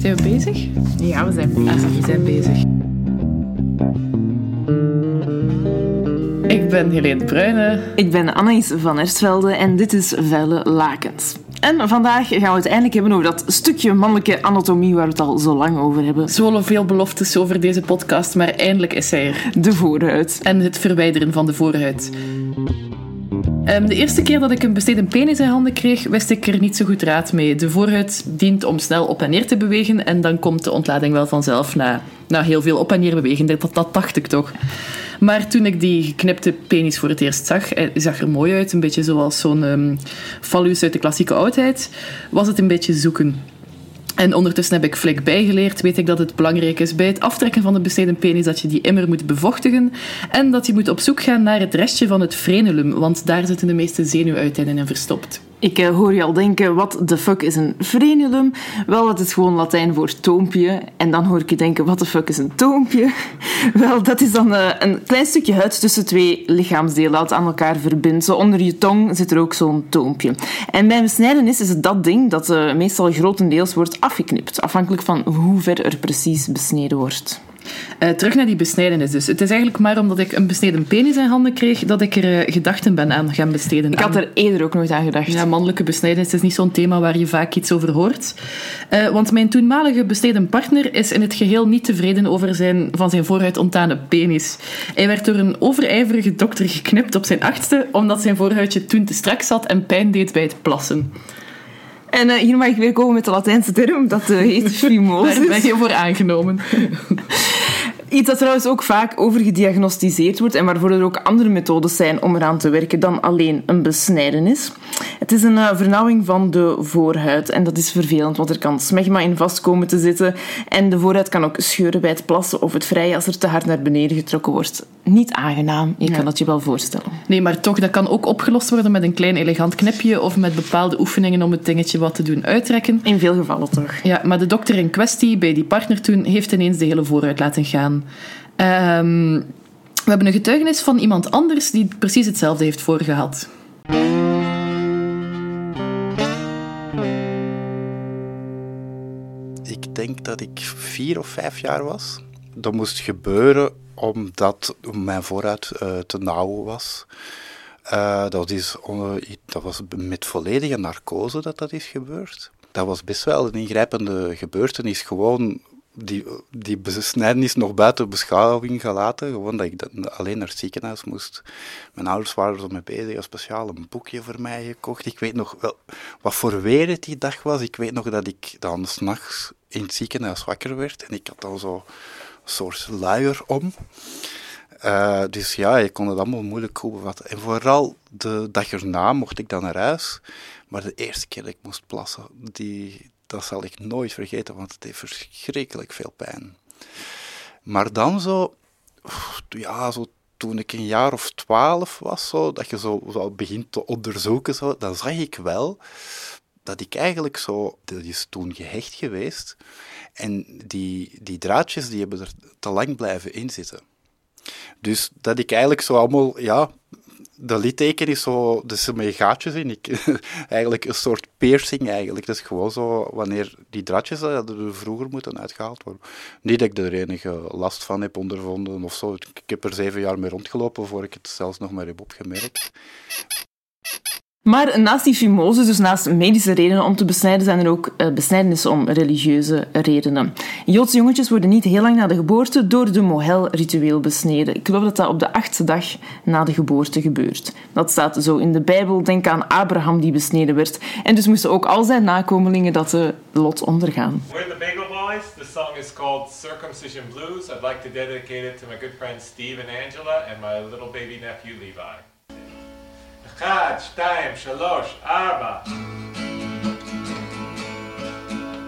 Zijn we bezig? Ja, we zijn Ah, we zijn bezig. Ik ben Helene Bruyne. Ik ben Anaïs van Erstvelde en dit is Vuile Lakens. En vandaag gaan we het eindelijk hebben over dat stukje mannelijke anatomie waar we het al zo lang over hebben. Zoveel beloftes over deze podcast, maar eindelijk is hij er. De voorhuid. En het verwijderen van de voorhuid. Ehm, de eerste keer dat ik een besteed penis in handen kreeg, wist ik er niet zo goed raad mee. De voorhuid dient om snel op en neer te bewegen en dan komt de ontlading wel vanzelf na, na heel veel op en neer bewegen. Dat, dat dacht ik toch. Maar toen ik die geknipte penis voor het eerst zag, hij zag er mooi uit, een beetje zoals zo'n um, phallus uit de klassieke oudheid, was het een beetje zoeken. En ondertussen heb ik flink bijgeleerd, weet ik dat het belangrijk is bij het aftrekken van de besneden penis dat je die immer moet bevochtigen en dat je moet op zoek gaan naar het restje van het frenulum, want daar zitten de meeste zenuwuiteinden in verstopt. Ik uh, hoor je al denken, wat de fuck is een frenulum? Wel, dat is gewoon Latijn voor toompje. En dan hoor ik je denken, wat de fuck is een toompje? Wel, dat is dan uh, een klein stukje huid tussen twee lichaamsdelen dat aan elkaar verbindt. Zo onder je tong zit er ook zo'n toompje. En bij besnijdenis is het dat ding dat uh, meestal grotendeels wordt afgeknipt, afhankelijk van hoe ver er precies besneden wordt. Uh, terug naar die besnijdenis dus. Het is eigenlijk maar omdat ik een besneden penis in handen kreeg dat ik er uh, gedachten ben aan gaan besteden. Ik had er eerder ook nooit aan gedacht. Ja, mannelijke besnijdenis is niet zo'n thema waar je vaak iets over hoort. Uh, want mijn toenmalige besteden partner is in het geheel niet tevreden over zijn van zijn vooruit ontane penis. Hij werd door een overijverige dokter geknipt op zijn achtste omdat zijn voorhuidje toen te strak zat en pijn deed bij het plassen. En uh, hier mag ik weer komen met de Latijnse term, dat uh, heet fimosis. Daar ben je voor aangenomen. Iets dat trouwens ook vaak overgediagnosticeerd wordt en waarvoor er ook andere methodes zijn om eraan te werken dan alleen een besnijdenis. Het is een uh, vernauwing van de voorhuid en dat is vervelend, want er kan smegma in vast komen te zitten en de voorhuid kan ook scheuren bij het plassen of het vrijen als er te hard naar beneden getrokken wordt. Niet aangenaam, je ja. kan dat je wel voorstellen. Nee, maar toch, dat kan ook opgelost worden met een klein elegant knipje of met bepaalde oefeningen om het dingetje wat te doen uittrekken. In veel gevallen toch. Ja, maar de dokter in kwestie bij die partner toen heeft ineens de hele voorhuid laten gaan. Um, we hebben een getuigenis van iemand anders die precies hetzelfde heeft voorgehad. Ik denk dat ik vier of vijf jaar was. Dat moest gebeuren omdat mijn vooruit uh, te nauw was. Uh, dat, is, dat was met volledige narcose dat dat is gebeurd. Dat was best wel een ingrijpende gebeurtenis. Gewoon die, die besnijdenis nog buiten beschouwing gelaten. Gewoon dat ik alleen naar het ziekenhuis moest. Mijn ouders waren er mee bezig, een speciaal een boekje voor mij gekocht. Ik weet nog wel wat voor weer het die dag was. Ik weet nog dat ik dan s'nachts in het ziekenhuis wakker werd en ik had dan zo een soort luier om. Uh, dus ja, je kon het allemaal moeilijk goed bevatten. En vooral de dag erna mocht ik dan naar huis. Maar de eerste keer dat ik moest plassen, die, dat zal ik nooit vergeten, want het heeft verschrikkelijk veel pijn. Maar dan zo, ja, zo toen ik een jaar of twaalf was, zo, dat je zo, zo begint te onderzoeken, zo, dan zag ik wel dat ik eigenlijk zo, dat is toen gehecht geweest, en die, die draadjes die hebben er te lang blijven inzitten. Dus dat ik eigenlijk zo allemaal, ja, de litteken is zo, dus met gaatjes in. Ik, eigenlijk een soort piercing eigenlijk. Dat is gewoon zo, wanneer die draadjes er vroeger moeten uitgehaald worden. Niet dat ik er enige last van heb ondervonden of zo. Ik heb er zeven jaar mee rondgelopen voor ik het zelfs nog maar heb opgemerkt. Maar naast die fimose, dus naast medische redenen om te besnijden, zijn er ook uh, besnijdenissen om religieuze redenen. Joodse jongetjes worden niet heel lang na de geboorte door de mohel-ritueel besneden. Ik geloof dat dat op de achtste dag na de geboorte gebeurt. Dat staat zo in de Bijbel. Denk aan Abraham die besneden werd. En dus moesten ook al zijn nakomelingen dat uh, lot ondergaan. We're the Bagel Boys. Song is called Circumcision Blues. I'd like to dedicate it to my good Steve Angela and my little baby nephew Levi. אחד, שתיים, שלוש, ארבע.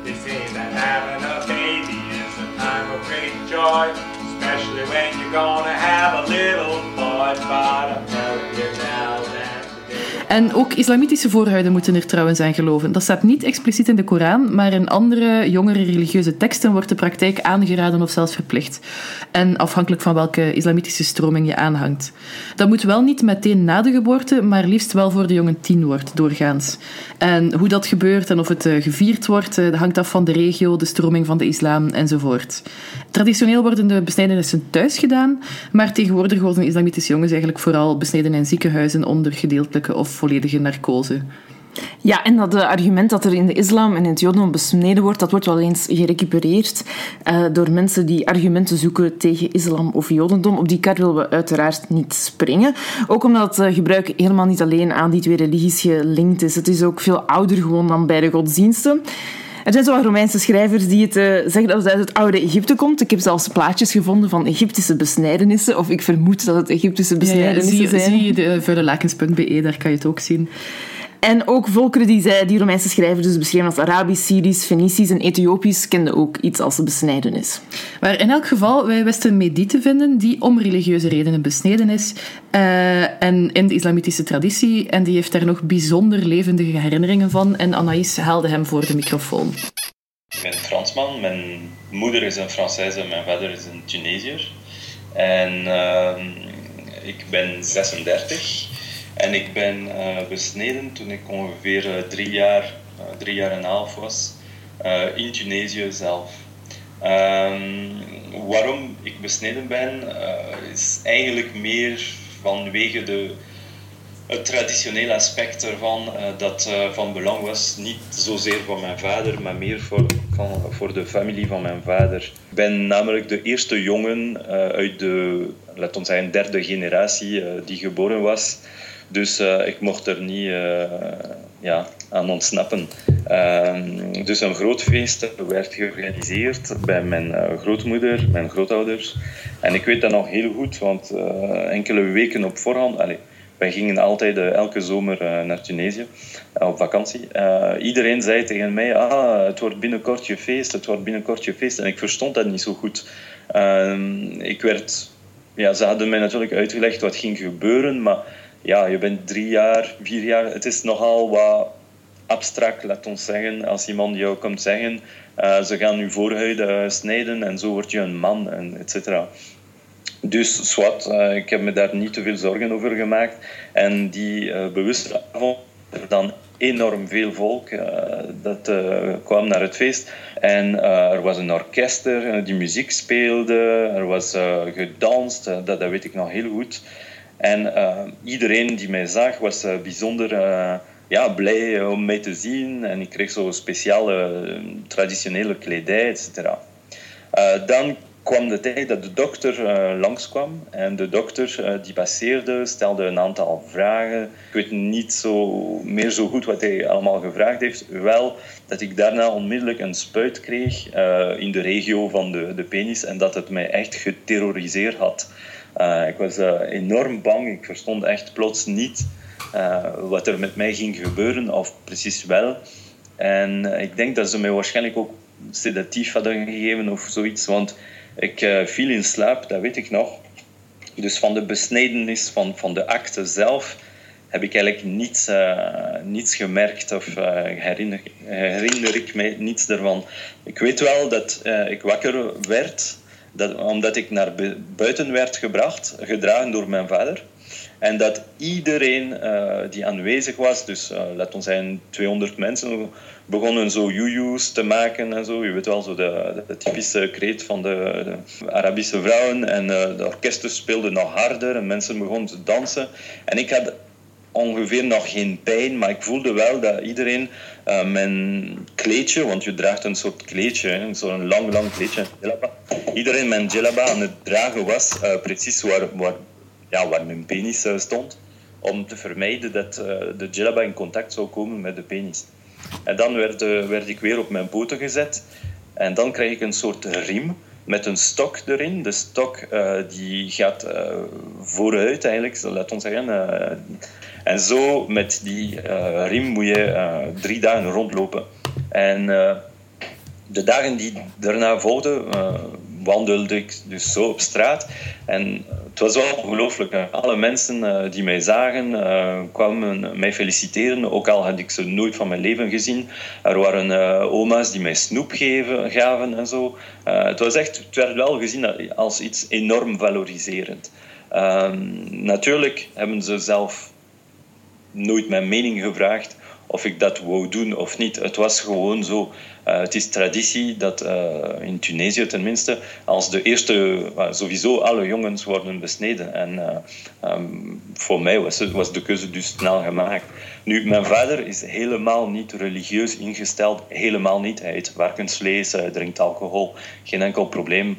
They say that having a baby is a time of great joy, especially when you're gonna have a little boy, but I'm telling you now that En ook islamitische voorhuiden moeten er trouwens aan geloven. Dat staat niet expliciet in de Koran, maar in andere jongere religieuze teksten wordt de praktijk aangeraden of zelfs verplicht. En afhankelijk van welke islamitische stroming je aanhangt. Dat moet wel niet meteen na de geboorte, maar liefst wel voor de jongen tien wordt, doorgaans. En hoe dat gebeurt en of het eh, gevierd wordt, eh, hangt af van de regio, de stroming van de islam enzovoort. Traditioneel worden de besnijdenissen thuis gedaan, maar tegenwoordig worden islamitische jongens eigenlijk vooral besneden in ziekenhuizen onder gedeeltelijke of volledige narcose. Ja, en dat argument dat er in de islam en in het jodendom besneden wordt, dat wordt wel eens gerecupereerd uh, door mensen die argumenten zoeken tegen islam of jodendom. Op die kar willen we uiteraard niet springen. Ook omdat het gebruik helemaal niet alleen aan die twee religies gelinkt is. Het is ook veel ouder gewoon dan bij de godsdiensten. Er zijn zo Romeinse schrijvers die het uh, zeggen dat het uit het oude Egypte komt. Ik heb zelfs plaatjes gevonden van Egyptische besnijdenissen. Of ik vermoed dat het Egyptische besnijdenissen ja, ja, zie, zijn. Zie je de vuilelakens.be, daar kan je het ook zien. En ook volkeren die, zij, die Romeinse schrijvers dus beschreven als Arabisch, Syrisch, Fenicisch en Ethiopisch kenden ook iets als de besnijdenis. Maar in elk geval, wij wisten een medie te vinden die om religieuze redenen besneden is. Uh, en in de islamitische traditie. En die heeft daar nog bijzonder levendige herinneringen van. En Anaïs haalde hem voor de microfoon. Ik ben Fransman. Mijn moeder is een Française en mijn vader is een Tunesiër. En uh, ik ben 36. En ik ben uh, besneden toen ik ongeveer uh, drie, jaar, uh, drie jaar en een half was in Tunesië zelf. Um, waarom ik besneden ben, is eigenlijk meer vanwege de, het traditionele aspect ervan dat van belang was. Niet zozeer voor mijn vader, maar meer voor, van, voor de familie van mijn vader. Ik ben namelijk de eerste jongen uit de, laten we zeggen, derde generatie die geboren was. Dus uh, ik mocht er niet uh, ja, aan ontsnappen. Uh, dus een groot feest werd georganiseerd bij mijn uh, grootmoeder, mijn grootouders. En ik weet dat nog heel goed, want enkele weken op voorhand... Allez, wij gingen altijd elke zomer naar Tunesië op vakantie. iedereen zei tegen mij, ah, het wordt binnenkort je feest, het wordt binnenkort je feest. En ik verstond dat niet zo goed. Ehm, ik werd... Ja, ze hadden mij natuurlijk uitgelegd wat ging gebeuren, maar ja, je bent drie jaar, vier jaar. Het is nogal wat abstract, laat ons zeggen. Als iemand jou komt zeggen, uh, ze gaan je voorhuiden snijden en zo word je een man, en et cetera. Dus zwart, uh, ik heb me daar niet te veel zorgen over gemaakt. En die bewuste avond, dan enorm veel volk dat kwam naar het feest. En er was een orkester die muziek speelde, er was gedanst, dat, dat weet ik nog heel goed. En uh, iedereen die mij zag was uh, bijzonder uh, ja, blij om mij te zien. En ik kreeg zo speciale traditionele kledij, et cetera. dan kwam de tijd dat de dokter langskwam. En de dokter die passeerde, stelde een aantal vragen. Ik weet niet zo, meer zo goed wat hij allemaal gevraagd heeft. Wel dat ik daarna onmiddellijk een spuit kreeg in de regio van de, de penis. En dat het mij echt geterroriseerd had. Uh, ik was uh, enorm bang. Ik verstond echt plots niet uh, wat er met mij ging gebeuren, of precies wel. En ik denk dat ze mij waarschijnlijk ook sedatief hadden gegeven of zoiets, want ik viel in slaap, dat weet ik nog. Dus van de besnedenis van, van de acte zelf heb ik eigenlijk niets, niets gemerkt of herinner, herinner ik mij niets ervan. Ik weet wel dat ik wakker werd dat, omdat ik naar buiten werd gebracht, gedragen door mijn vader. En dat iedereen uh, die aanwezig was, dus uh, laten we zeggen 200 mensen, begonnen zo joejoes te maken en zo. Je weet wel, zo de, de typische kreet van de, Arabische vrouwen. En uh, de orkesten speelden nog harder en mensen begonnen te dansen. En ik had ongeveer nog geen pijn, maar ik voelde wel dat iedereen uh, mijn kleedje, want je draagt een soort kleedje, zo'n lang, lang kleedje, iedereen mijn djellaba aan het dragen was, uh, precies waar, waar, ja, mijn penis uh, stond, om te vermijden dat de djellaba in contact zou komen met de penis. En dan werd, werd ik weer op mijn poten gezet en dan kreeg ik een soort riem met een stok erin. De stok die gaat vooruit eigenlijk, laat ons zeggen en zo met die riem moet je drie dagen rondlopen. En de dagen die daarna volgden, wandelde ik dus zo op straat. En het was ongelooflijk. Alle mensen die mij zagen kwamen mij feliciteren, ook al had ik ze nooit van mijn leven gezien. Er waren oma's die mij snoep geven, gaven en zo. het, was echt, het werd wel gezien als iets enorm valoriserend. Ehm, natuurlijk hebben ze zelf nooit mijn mening gevraagd of ik dat wou doen of niet. Het was gewoon zo. Uh, het is traditie dat uh, in Tunesië tenminste, als de eerste, uh, sowieso alle jongens worden besneden. En um, voor mij was, het, was de keuze dus snel gemaakt. Nu, mijn vader is helemaal niet religieus ingesteld, helemaal niet. Hij eet varkensvlees, hij drinkt alcohol, geen enkel probleem.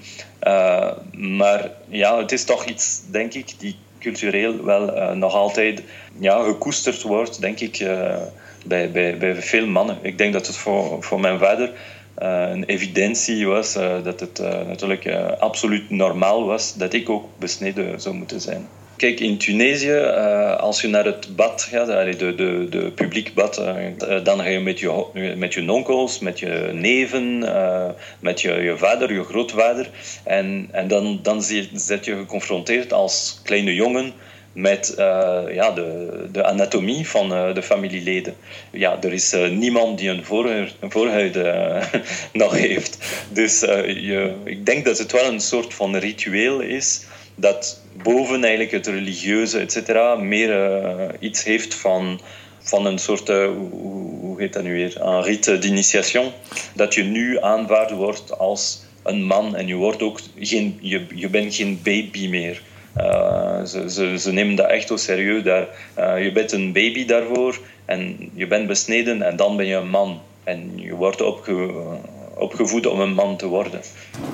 maar ja, het is toch iets, denk ik, die cultureel wel nog altijd ja, gekoesterd wordt, denk ik bij, bij, bij veel mannen. Ik denk dat het voor, voor mijn vader uh, een evidentie was uh, dat het uh, natuurlijk absoluut normaal was dat ik ook besneden zou moeten zijn. Kijk, in Tunesië, als je naar het bad gaat, de, de, de publiek bad, dan ga je met je, met je onkels, met je neven, met je, je vader, je grootvader. En, en dan, dan zit je geconfronteerd als kleine jongen met uh, ja, de, de anatomie van uh, de familieleden. Ja, er is uh, niemand die een, een voorhuid nog heeft. Dus je, ik denk dat het wel een soort van ritueel is dat boven eigenlijk het religieuze, et cetera, meer iets heeft van, van een soort, hoe, hoe heet dat nu weer, een rite d'initiation. Dat je nu aanvaard wordt als een man en je, wordt ook geen, je, je bent geen baby meer. Uh, ze, ze, ze, nemen dat echt zo serieus. Daar, uh, je bent een baby daarvoor en je bent besneden en dan ben je een man. En je wordt opge opgevoed om een man te worden.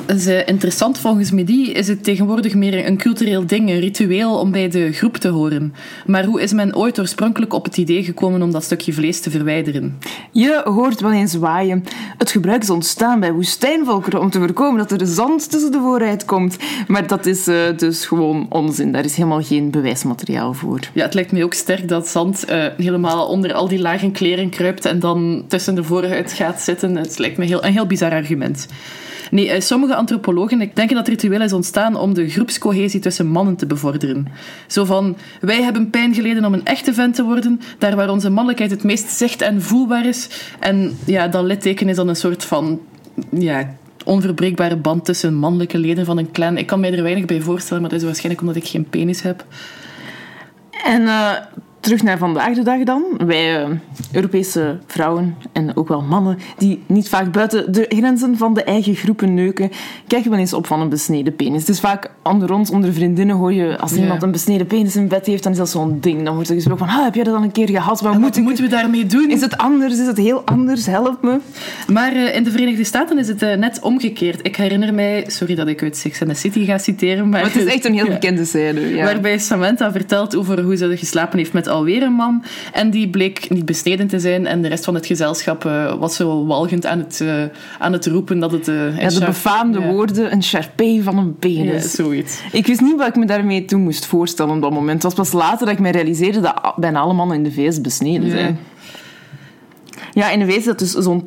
is uh, interessant volgens Medi is het tegenwoordig meer een cultureel ding, een ritueel om bij de groep te horen. Maar hoe is men ooit oorspronkelijk op het idee gekomen om dat stukje vlees te verwijderen? Je hoort wel eens waaien. Het gebruik is ontstaan bij woestijnvolkeren om te voorkomen dat er zand tussen de vooruit komt. Maar dat is uh, dus gewoon onzin. Daar is helemaal geen bewijsmateriaal voor. Ja, het lijkt me ook sterk dat zand uh, helemaal onder al die lage kleren kruipt en dan tussen de vooruit gaat zitten. Het lijkt me heel, een heel bizar argument. Nee, eh, sommige antropologen denken dat ritueel is ontstaan om de groepscohesie tussen mannen te bevorderen. Zo van, wij hebben pijn geleden om een echte vent te worden, daar waar onze mannelijkheid het meest zicht en voelbaar is. En ja, dat litteken is dan een soort van ja, onverbreekbare band tussen mannelijke leden van een clan. Ik kan mij er weinig bij voorstellen, maar dat is waarschijnlijk omdat ik geen penis heb. En uh, terug naar vandaag de dag dan. Wij uh, Europese vrouwen en ook wel mannen die niet vaak buiten de grenzen van de eigen groepen neuken, kijken wel eens op van een besneden penis. Dus vaak onder ons, onder vriendinnen, hoor je als ja. iemand een besneden penis in bed heeft, dan is dat zo'n ding. Dan wordt er gesproken van, ah, heb jij dat al een keer gehad? Wat, moet moeten we daarmee doen? Is het anders? Is het heel anders? Help me. Maar uh, in de Verenigde Staten is het uh, net omgekeerd. Ik herinner mij, sorry dat ik uit Sex and the City ga citeren, maar... maar het is echt een heel bekende scène. Ja. Waarbij Samantha vertelt over hoe ze geslapen heeft met alweer een man. En die bleek niet besneden te zijn. En de rest van het gezelschap uh, was zo walgend aan het, uh, aan het roepen dat het... Uh, ja, de befaamde ja. woorden, een charpé van een penis. Ja, zoiets. Ik wist niet wat ik me daarmee toen moest voorstellen op dat moment. Het was pas later dat ik me realiseerde dat bijna alle mannen in de VS besneden zijn. Ja, in wezen dat dus zo'n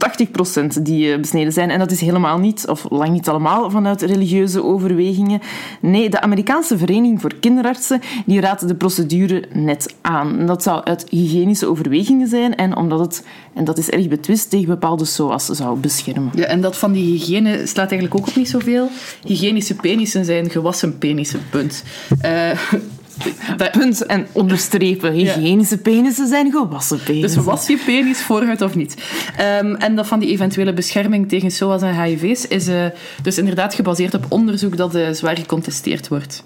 80% die besneden zijn. En dat is helemaal niet, of lang niet allemaal, vanuit religieuze overwegingen. Nee, de Amerikaanse Vereniging voor Kinderartsen die raadt de procedure net aan. Dat zou uit hygiënische overwegingen zijn en omdat het, en dat is erg betwist, tegen bepaalde SOA's zou beschermen. Ja, en dat van die hygiëne slaat eigenlijk ook op niet zoveel. Hygiënische penissen zijn gewassen penissen, punt. Uh. Punt en onderstrepen. Hygiënische penissen zijn gewassen penissen. Dus was je penis vooruit of niet? Um, en dat van die eventuele bescherming tegen SOA's en HIV's is uh, dus inderdaad gebaseerd op onderzoek dat uh, zwaar gecontesteerd wordt.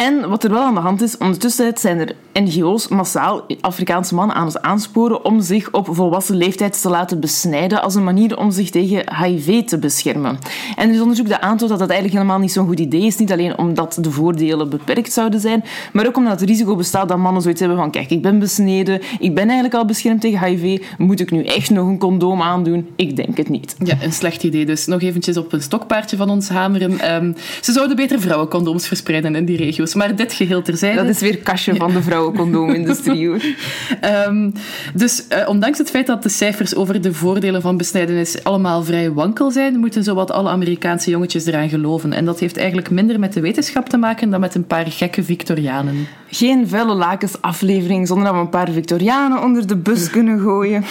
En wat er wel aan de hand is, ondertussen zijn er NGO's massaal Afrikaanse mannen aan het aansporen om zich op volwassen leeftijd te laten besnijden als een manier om zich tegen HIV te beschermen. En er is onderzoek dat aantoont dat dat eigenlijk helemaal niet zo'n goed idee is. Niet alleen omdat de voordelen beperkt zouden zijn, maar ook omdat het risico bestaat dat mannen zoiets hebben van kijk, ik ben besneden, ik ben eigenlijk al beschermd tegen HIV, moet ik nu echt nog een condoom aandoen? Ik denk het niet. Ja, een slecht idee. Dus nog eventjes op een stokpaardje van ons hameren. Um, ze zouden beter vrouwencondooms verspreiden in die regio's foto's. Maar dit geheel terzijde. Dat is weer kastje van de vrouwencondoomindustrie, hoor. Um, dus uh, ondanks het feit dat de cijfers over de voordelen van besnijdenis allemaal vrij wankel zijn, moeten zowat alle Amerikaanse jongetjes eraan geloven. En dat heeft eigenlijk minder met de wetenschap te maken dan met een paar gekke Victorianen. Geen vuile lakens aflevering zonder dat we een paar Victorianen onder de bus kunnen gooien.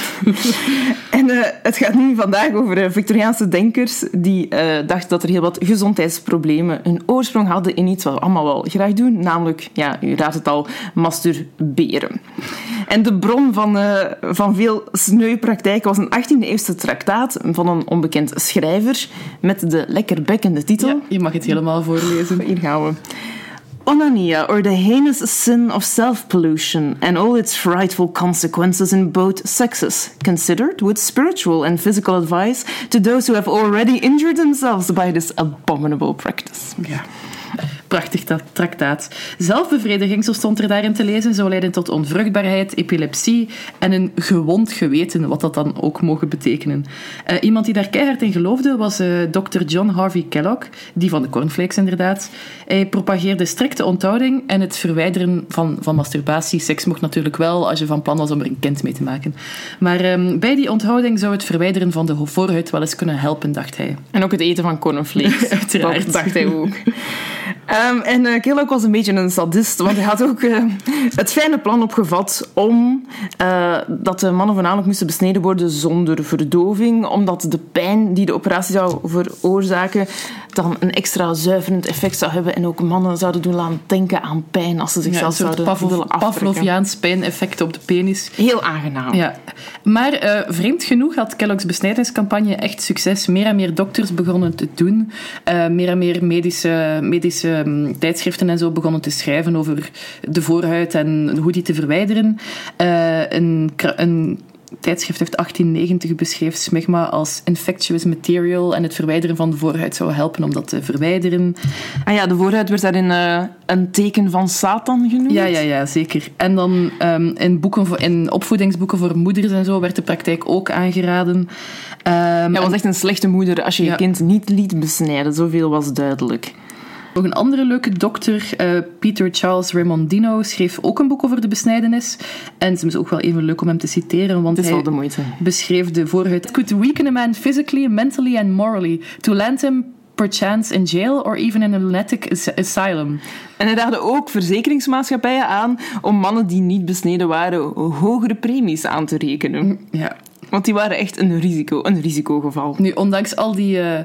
en uh, het gaat nu vandaag over uh, Victoriaanse denkers die dachten dat er heel wat gezondheidsproblemen een oorsprong hadden in iets wat we allemaal wel graag doen, namelijk, ja, u raadt het al, masturberen. En de bron van, uh, van veel sneupraktijken was een 18e-eeuwse traktaat van een onbekend schrijver met de lekkerbekkende titel. Ja, je mag het helemaal voorlezen. Hier gaan we. Onania, or the heinous sin of self pollution, and all its frightful consequences in both sexes, considered with spiritual and physical advice to those who have already injured themselves by this abominable practice. Ja. Prachtig dat traktaat. Zelfbevrediging, zo stond er daarin te lezen, zou leiden tot onvruchtbaarheid, epilepsie en een gewond geweten, wat dat dan ook mogen betekenen. Uh, iemand die daar keihard in geloofde was uh, Dr. John Harvey Kellogg, die van de cornflakes inderdaad. Hij propageerde strikte onthouding en het verwijderen van, van masturbatie. Seks mocht natuurlijk wel als je van plan was om er een kind mee te maken. Maar um, bij die onthouding zou het verwijderen van de voorhuid wel eens kunnen helpen, dacht hij. En ook het eten van cornflakes. Uiteraard. Dat dacht hij ook. Um, en uh, Kellogg was een beetje een sadist, want hij had ook uh, het fijne plan opgevat om uh, dat de mannen voornamelijk moesten besneden worden zonder verdoving, omdat de pijn die de operatie zou veroorzaken dan een extra zuiverend effect zou hebben en ook mannen zouden doen laten denken aan pijn als ze zichzelf ja, zouden Pavlov, willen. Pavloviaans pijneffect op de penis. Heel aangenaam. Ja. Maar vreemd genoeg had Kellogg's besnijdingscampagne echt succes. Meer en meer dokters begonnen te doen. meer en meer medische, medische um, tijdschriften en zo begonnen te schrijven over de voorhuid en hoe die te verwijderen. Uh, een, een tijdschrift heeft 1890 beschreef smegma als infectious material en het verwijderen van de voorhuid zou helpen om dat te verwijderen. Ah ja, de voorhuid werd daarin uh, een teken van Satan genoemd? Ja, ja, ja zeker. En dan um, in, boeken voor, in opvoedingsboeken voor moeders en zo werd de praktijk ook aangeraden. Um, ja, was echt een slechte moeder als je ja. je kind niet liet besnijden, zoveel was duidelijk. Nog een andere leuke dokter, uh, Peter Charles Raimondino, schreef ook een boek over de besnijdenis. En het is ook wel even leuk om hem te citeren, want hij de beschreef de voorhuid... Could weaken a man physically, mentally and morally to land him perchance in jail or even in a lunatic asylum. En hij daagde ook verzekeringsmaatschappijen aan om mannen die niet besneden waren hogere premies aan te rekenen. Ja. Want die waren echt een, risico, een risicogeval. Nu, ondanks al die, uh,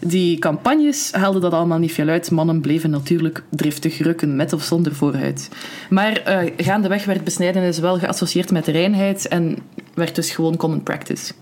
die campagnes haalde dat allemaal niet veel uit. Mannen bleven natuurlijk driftig rukken, met of zonder voorhuid. Maar uh, gaandeweg werd besnijdenis wel geassocieerd met reinheid en werd dus gewoon common practice.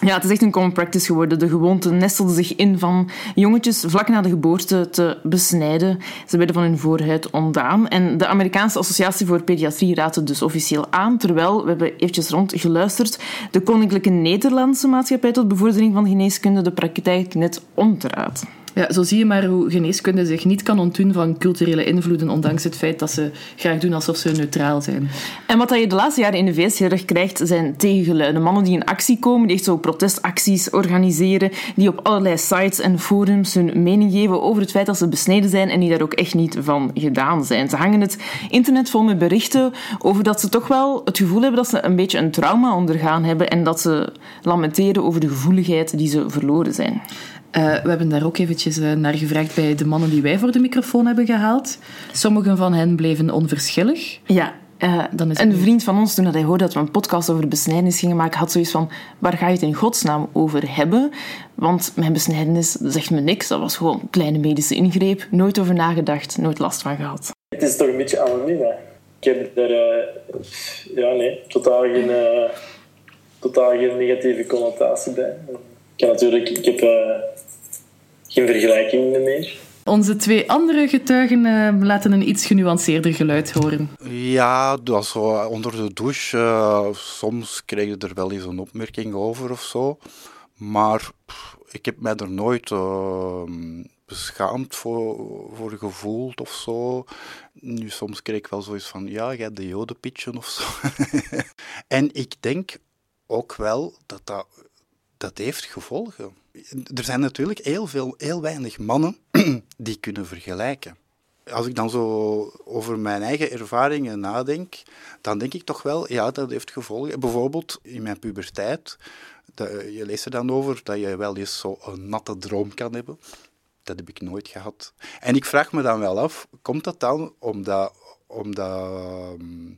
Ja, het is echt een common practice geworden. De gewoonte nestelde zich in van jongetjes vlak na de geboorte te besnijden. Ze werden van hun voorhuid ontdaan. En de Amerikaanse Associatie voor Pediatrie raadt het dus officieel aan. Terwijl, we hebben eventjes rondgeluisterd, de Koninklijke Nederlandse Maatschappij tot Bevordering van Geneeskunde de praktijk net omdraait. Ja, zo zie je maar hoe geneeskunde zich niet kan ontdoen van culturele invloeden, ondanks het feit dat ze graag doen alsof ze neutraal zijn. En wat je de laatste jaren in de VS heel erg krijgt, zijn tegengeluiden. Mannen die in actie komen, die echt zo protestacties organiseren, die op allerlei sites en forums hun mening geven over het feit dat ze besneden zijn en die daar ook echt niet van gedaan zijn. Ze hangen het internet vol met berichten over dat ze toch wel het gevoel hebben dat ze een beetje een trauma ondergaan hebben en dat ze lamenteren over de gevoeligheid die ze verloren zijn. Uh, we hebben daar ook eventjes uh, naar gevraagd bij de mannen die wij voor de microfoon hebben gehaald. Sommigen van hen bleven onverschillig. Ja, uh, dan is een vriend van ons, toen hij hoorde dat we een podcast over besnijdenis gingen maken, had zoiets van, waar ga je het in godsnaam over hebben? Want mijn besnijdenis zegt me niks. Dat was gewoon een kleine medische ingreep. Nooit over nagedacht, nooit last van gehad. Het is toch een beetje anoniem, hè? Ik heb er... ja, nee, totaal geen, totaal geen negatieve connotatie bij. Ik heb natuurlijk... Ik heb geen vergelijking meer. Onze twee andere getuigen uh, laten een iets genuanceerder geluid horen. Ja, dat was zo onder de douche. Uh, soms kreeg je er wel eens een opmerking over of zo. Maar pff, ik heb mij er nooit uh, beschaamd voor, voor gevoeld of zo. Nu, soms kreeg ik wel zoiets van, ja, jij hebt de jodenpitchen of zo. en ik denk ook wel dat dat, dat heeft gevolgen er zijn natuurlijk heel, veel, heel weinig mannen die kunnen vergelijken. als ik dan zo over mijn eigen ervaringen nadenk, dan denk ik toch wel, ja, dat heeft gevolgen. Bijvoorbeeld in mijn puberteit, je leest er dan over dat je wel eens zo een natte droom kan hebben. Dat heb ik nooit gehad. En ik vraag me dan wel af, komt dat dan omdat, omdat ehm,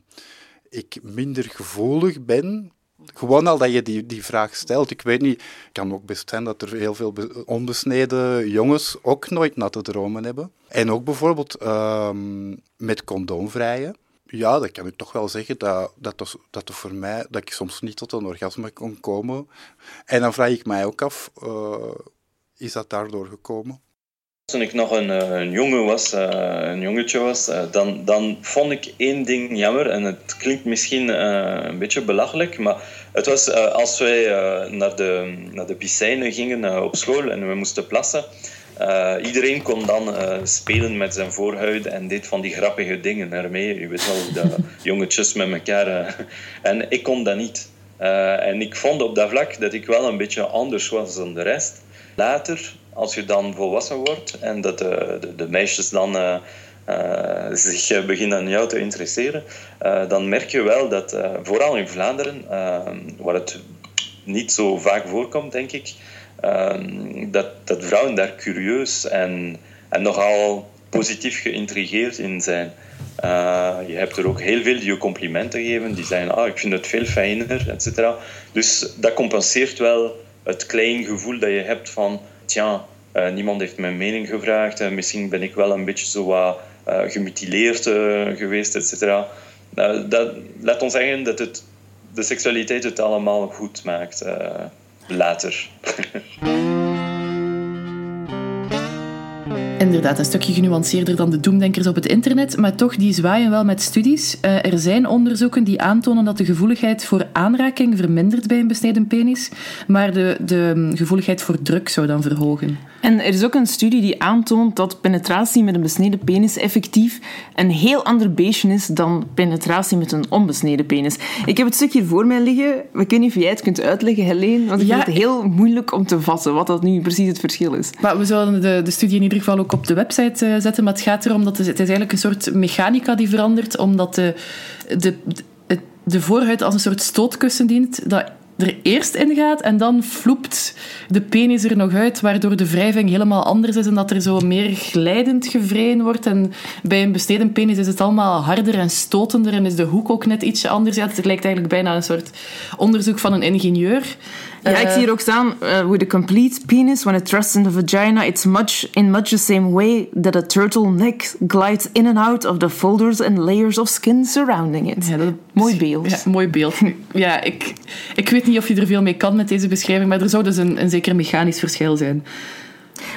ik minder gevoelig ben gewoon al dat je die, die vraag stelt. Ik weet niet, het kan ook best zijn dat er heel veel onbesneden jongens ook nooit natte dromen hebben. En ook bijvoorbeeld um, met condoomvrijen. Ja, dat kan ik toch wel zeggen dat, dat, dat, voor mij, dat ik soms niet tot een orgasme kon komen. En dan vraag ik mij ook af, uh, is dat daardoor gekomen? Toen ik nog een, eh, een jongen was, uh, een jongetje was, uh, dan, dan vond ik één ding jammer. En het klinkt misschien een beetje belachelijk, maar het was als wij naar, de, naar de piscine gingen op school en we moesten plassen. iedereen kon dan spelen met zijn voorhuid en deed van die grappige dingen ermee. Je weet wel, de jongetjes met elkaar. en ik kon dat niet. en ik vond op dat vlak dat ik wel een beetje anders was dan de rest. Later, als je dan volwassen wordt en dat de, de, meisjes dan uh, uh, zich beginnen aan jou te interesseren, dan merk je wel dat, vooral in Vlaanderen, waar het niet zo vaak voorkomt, denk ik, dat, dat vrouwen daar curieus en, en nogal positief geïntrigeerd in zijn. je hebt er ook heel veel die je complimenten geven, die zeggen, ah, ik vind het veel fijner, et. Dus dat compenseert wel het klein gevoel dat je hebt van, tja, uh, niemand heeft mijn mening gevraagd en misschien ben ik wel een beetje zo wat uh, gemutileerd geweest, et cetera. dat laat ons zeggen dat het, de seksualiteit het allemaal goed maakt later. Inderdaad, een stukje genuanceerder dan de doemdenkers op het internet, maar toch, die zwaaien wel met studies. Uh, er zijn onderzoeken die aantonen dat de gevoeligheid voor aanraking vermindert bij een besneden penis, maar de, de gevoeligheid voor druk zou dan verhogen. En er is ook een studie die aantoont dat penetratie met een besneden penis effectief een heel ander beestje is dan penetratie met een onbesneden penis. Ik heb het stukje voor mij liggen. Ik weet niet of jij het kunt uitleggen, Helene, want ik vind het heel moeilijk om te vatten wat dat nu precies het verschil is. Maar we zullen de, de studie in ieder geval ook op de website uh, zetten, maar het gaat erom dat het, het is eigenlijk een soort mechanica die verandert, omdat de, de, de, de voorhuid als een soort stootkussen dient, dat er eerst in gaat en dan floept de penis er nog uit, waardoor de wrijving helemaal anders is en dat er zo meer glijdend gevreden wordt. En bij een besteden penis is het allemaal harder en stotender en is de hoek ook net ietsje anders. Ja, het lijkt eigenlijk bijna een soort onderzoek van een ingenieur. Ja, ik zie hier ook staan, uh, with a complete penis, when it thrusts in the vagina, it's much in much the same way that a turtleneck glides in and out of the folders and layers of skin surrounding it. Ja, mooi beeld. Ja, mooi beeld. Ja, ik, ik weet niet of je er veel mee kan met deze beschrijving, maar er zou dus een, een zeker mechanisch verschil zijn.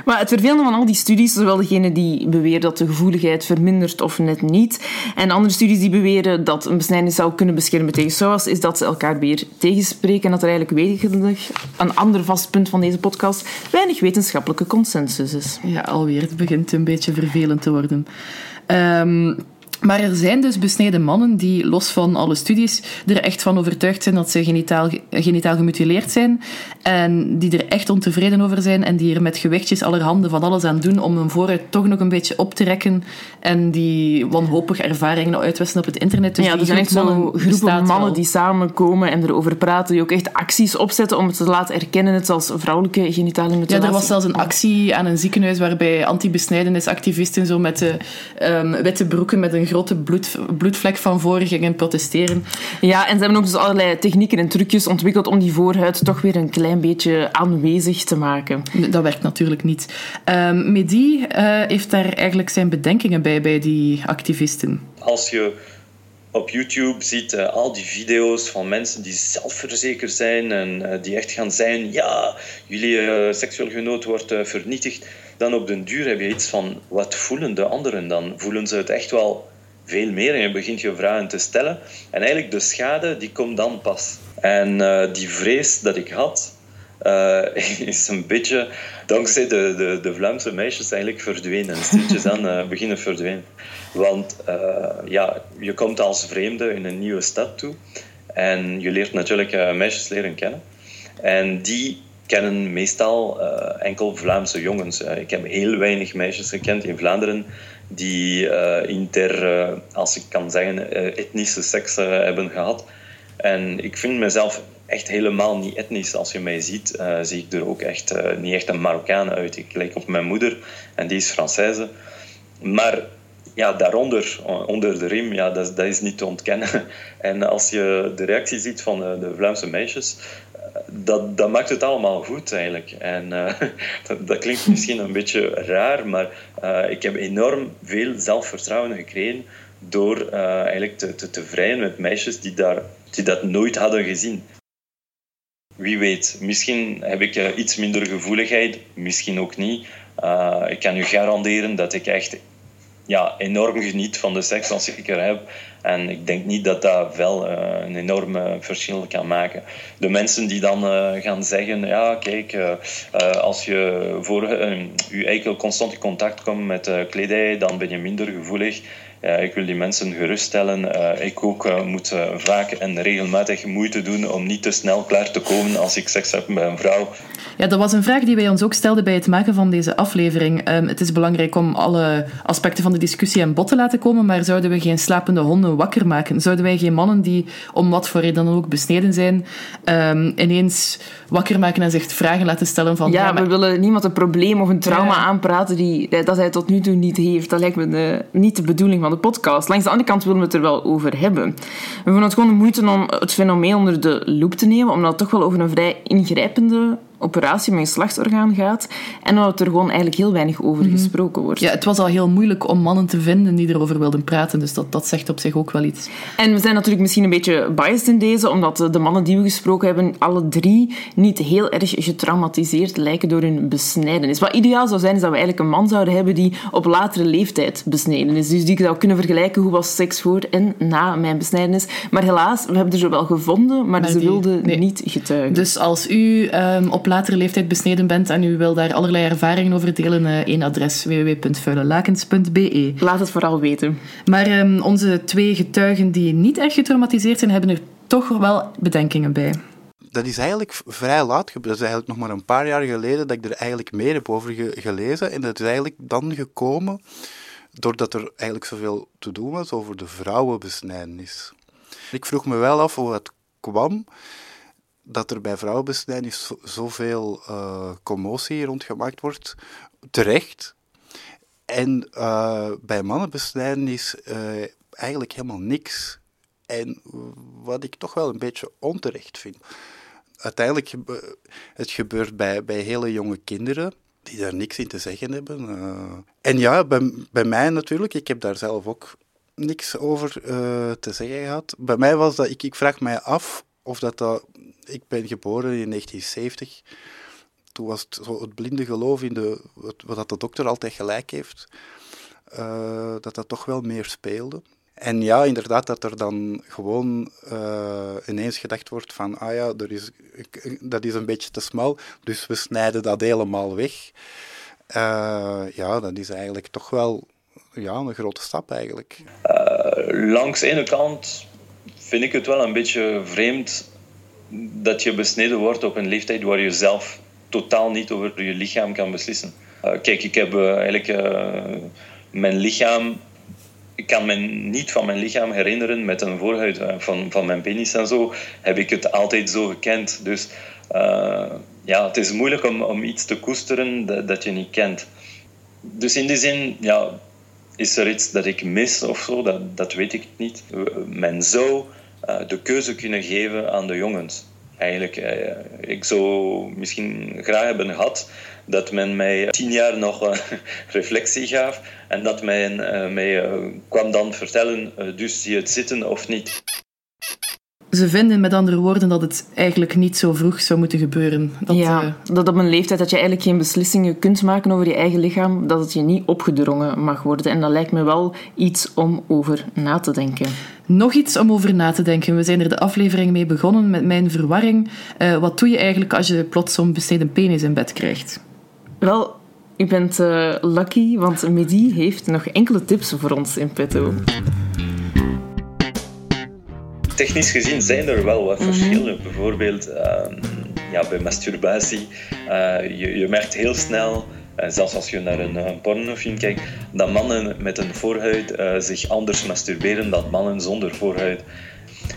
Maar het vervelende van al die studies, zowel degene die beweren dat de gevoeligheid vermindert of net niet, en andere studies die beweren dat een besnijdenis zou kunnen beschermen tegen SOAS, is dat ze elkaar weer tegenspreken en dat er eigenlijk wederdig, een ander vast punt van deze podcast, weinig wetenschappelijke consensus is. Ja, alweer. Het begint een beetje vervelend te worden. Um, maar er zijn dus besneden mannen die, los van alle studies, er echt van overtuigd zijn dat ze genitaal, genitaal gemutileerd zijn. En die er echt ontevreden over zijn en die er met gewichtjes allerhande van alles aan doen om hun vooruit toch nog een beetje op te rekken. En die wanhopige ervaringen uitwisselen op het internet. Dus ja, er zijn echt zo'n groepen mannen die samenkomen en erover praten, die ook echt acties opzetten om het te laten erkennen, net als vrouwelijke genitale mutilatie. Ja, er was zelfs een actie aan een ziekenhuis waarbij anti-besnijdenisactivisten zo met de um, witte broeken met een grote bloed, bloedvlek van voren gingen protesteren. Ja, en ze hebben ook dus allerlei technieken en trucjes ontwikkeld om die voorhuid toch weer een klein beetje aanwezig te maken. Dat werkt natuurlijk niet. Um, Mehdi uh, heeft daar eigenlijk zijn bedenkingen bij, bij die activisten. Als je op YouTube ziet uh, al die video's van mensen die zelfverzekerd zijn en uh, die echt gaan zijn, ja, jullie uh, seksueel genoot wordt vernietigd. Dan op den duur heb je iets van, wat voelen de anderen dan? Voelen ze het echt wel veel meer en je begint je vragen te stellen. En eigenlijk de schade, die komt dan pas. En uh, die vrees dat ik had, uh, is een beetje dankzij de, de, de Vlaamse meisjes eigenlijk verdwenen. Stiltjes aan uh, beginnen verdwenen. Want ja, je komt als vreemde in een nieuwe stad toe. En je leert natuurlijk meisjes leren kennen. En die kennen meestal uh, enkel Vlaamse jongens. ik heb heel weinig meisjes gekend in Vlaanderen die inter, als ik kan zeggen, etnische seks hebben gehad. En ik vind mezelf echt helemaal niet etnisch. Als je mij ziet, zie ik er ook echt niet echt een Marokkaan uit. Ik lijk op mijn moeder en die is Française. Maar ja, daaronder, onder de riem, ja, dat, dat is niet te ontkennen. En als je de reactie ziet van de Vlaamse meisjes, dat, dat maakt het allemaal goed eigenlijk. En uh, dat, dat, klinkt misschien een beetje raar, maar ik heb enorm veel zelfvertrouwen gekregen door eigenlijk te, te, te vrijen met meisjes die, daar, die dat nooit hadden gezien. Wie weet, misschien heb ik iets minder gevoeligheid, misschien ook niet. Ik kan u garanderen dat ik echt ja, enorm geniet van de seks als ik er heb. En ik denk niet dat dat wel uh, een enorm verschil kan maken. De mensen die dan gaan zeggen: ja, kijk, als je voor je eikel constant in contact komt met kledij, dan ben je minder gevoelig. Ja, ik wil die mensen geruststellen. Uh, ik ook uh, moet uh, vaak en regelmatig moeite doen om niet te snel klaar te komen als ik seks heb met een vrouw. Ja, dat was een vraag die wij ons ook stelden bij het maken van deze aflevering. Um, het is belangrijk om alle aspecten van de discussie aan bod te laten komen, maar zouden we geen slapende honden wakker maken? Zouden wij geen mannen die om wat voor reden dan ook besneden zijn, um, ineens wakker maken en zich vragen laten stellen van... Ja, we willen niemand een probleem of een trauma ja. aanpraten die, dat hij tot nu toe niet heeft. Dat lijkt me de, niet de bedoeling van de podcast. Langs de andere kant willen we het er wel over hebben. We vinden het gewoon de moeite om het fenomeen onder de loep te nemen, omdat het toch wel over een vrij ingrijpende operatie met een slachtsorgaan gaat. En dat er gewoon eigenlijk heel weinig over mhm. gesproken wordt. Ja, het was al heel moeilijk om mannen te vinden die erover wilden praten. Dus dat, dat zegt op zich ook wel iets. En we zijn natuurlijk misschien een beetje biased in deze, omdat de mannen die we gesproken hebben, alle drie niet heel erg getraumatiseerd lijken door hun besnijdenis. Wat ideaal zou zijn, is dat we eigenlijk een man zouden hebben die op latere leeftijd besneden is. Dus die zou kunnen vergelijken hoe was seks voor en na mijn besnijdenis. Maar helaas, we hebben er zo wel gevonden, maar, ze wilden niet getuigen. Dus als u um, op latere leeftijd besneden bent en u wil daar allerlei ervaringen over delen, uh, één adres www.vuilelakens.be. Laat het vooral weten. Maar um, onze twee getuigen die niet echt getraumatiseerd zijn, hebben er toch wel bedenkingen bij. Dat is eigenlijk vrij laat. Dat is eigenlijk nog maar een paar jaar geleden dat ik er eigenlijk meer heb over gelezen. En dat is eigenlijk dan gekomen doordat er eigenlijk zoveel te doen was over de vrouwenbesnijdenis. Ik vroeg me wel af hoe het kwam dat er bij vrouwenbesnijdenis zoveel uh, commotie rondgemaakt wordt, terecht. En uh, bij mannenbesnijdenis uh, eigenlijk helemaal niks. En wat ik toch wel een beetje onterecht vind. Uiteindelijk, het gebeurt bij, bij hele jonge kinderen die daar niks in te zeggen hebben. En ja, bij, bij mij natuurlijk, ik heb daar zelf ook niks over te zeggen gehad. Bij mij was dat, ik, ik vraag mij af of dat, dat ik ben geboren in 1970. Toen was het zo het blinde geloof in de, wat de dokter altijd gelijk heeft, uh, dat dat toch wel meer speelde. En ja, inderdaad, dat er dan gewoon uh, ineens gedacht wordt van, ah ja, er is, dat is een beetje te smal, dus we snijden dat helemaal weg. Uh, ja, dat is eigenlijk toch wel ja, een grote stap eigenlijk. Langs de ene kant vind ik het wel een beetje vreemd dat je besneden wordt op een leeftijd waar je zelf totaal niet over je lichaam kan beslissen. kijk, ik heb eigenlijk mijn lichaam ik kan me niet van mijn lichaam herinneren met een voorhuid eh, van, van mijn penis en zo. Heb ik het altijd zo gekend. Dus ja, het is moeilijk om, om iets te koesteren dat, dat je niet kent. Dus in die zin, ja, is er iets dat ik mis of zo? Dat, dat weet ik niet. Men zou uh, de keuze kunnen geven aan de jongens. Eigenlijk, uh, ik zou misschien graag hebben gehad dat men mij tien jaar nog uh, reflectie gaf en dat men mij kwam dan vertellen, dus je het zitten of niet. Ze vinden met andere woorden dat het eigenlijk niet zo vroeg zou moeten gebeuren. Dat, ja, dat op een leeftijd dat je eigenlijk geen beslissingen kunt maken over je eigen lichaam, dat het je niet opgedrongen mag worden. En dat lijkt me wel iets om over na te denken. Nog iets om over na te denken. We zijn er de aflevering mee begonnen met mijn verwarring. wat doe je eigenlijk als je plots zo'n besneden penis in bed krijgt? Wel, u bent uh, lucky, want Mehdi heeft nog enkele tips voor ons in petto. Technisch gezien zijn er wel wat mhm. verschillen. Bijvoorbeeld, uh, ja, bij masturbatie, je, je merkt heel snel en zelfs als je naar een, een pornofilm kijkt, dat mannen met een voorhuid uh, zich anders masturberen dan mannen zonder voorhuid.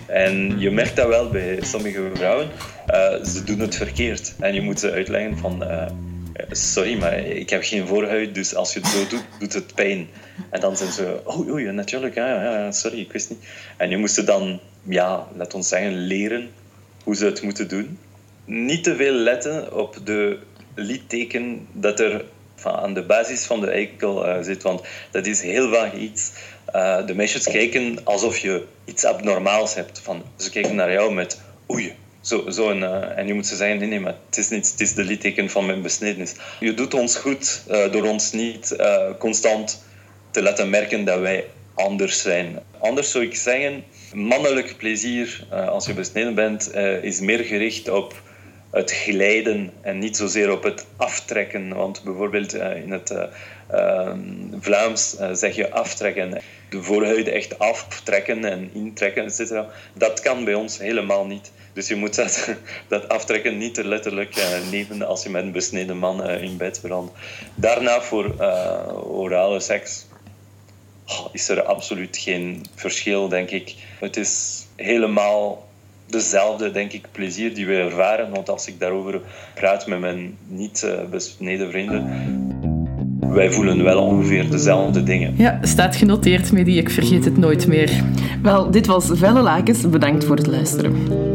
En je merkt dat wel bij sommige vrouwen. Uh, ze doen het verkeerd. En je moet ze uitleggen van... Uh, sorry, maar ik heb geen voorhuid, dus als je het zo doet, doet het pijn. En dan zijn ze... Oh, oei, natuurlijk, ja, ja, sorry, ik wist niet. En je moest ze dan, ja, laat ons zeggen, leren hoe ze het moeten doen. Niet te veel letten op de litteken dat er aan de basis van de eikel uh, zit. Want dat is heel vaak iets. Uh, de meisjes kijken alsof je iets abnormaals hebt. Van, ze kijken naar jou met oei. Zo, zo een, uh, en je moet ze zeggen: nee, nee, maar het is, niet, het is de litteken van mijn besnedenis. Je doet ons goed door ons niet constant te laten merken dat wij anders zijn. Anders zou ik zeggen: mannelijk plezier als je besneden bent, is meer gericht op het glijden en niet zozeer op het aftrekken. Want bijvoorbeeld eh, in het uh, Vlaams zeg je aftrekken. De voorhuid echt aftrekken en intrekken, etc. Dat kan bij ons helemaal niet. Dus je moet dat, dat aftrekken niet te letterlijk nemen als je met een besneden man in bed belandt. Daarna voor orale seks oh, is er absoluut geen verschil, denk ik. Het is helemaal dezelfde, denk ik, plezier die we ervaren. Want als ik daarover praat met mijn niet-besneden vrienden, wij voelen wel ongeveer dezelfde dingen. Ja, staat genoteerd, Medi. Ik vergeet het nooit meer. Wel, dit was Velle Lakens. Bedankt voor het luisteren.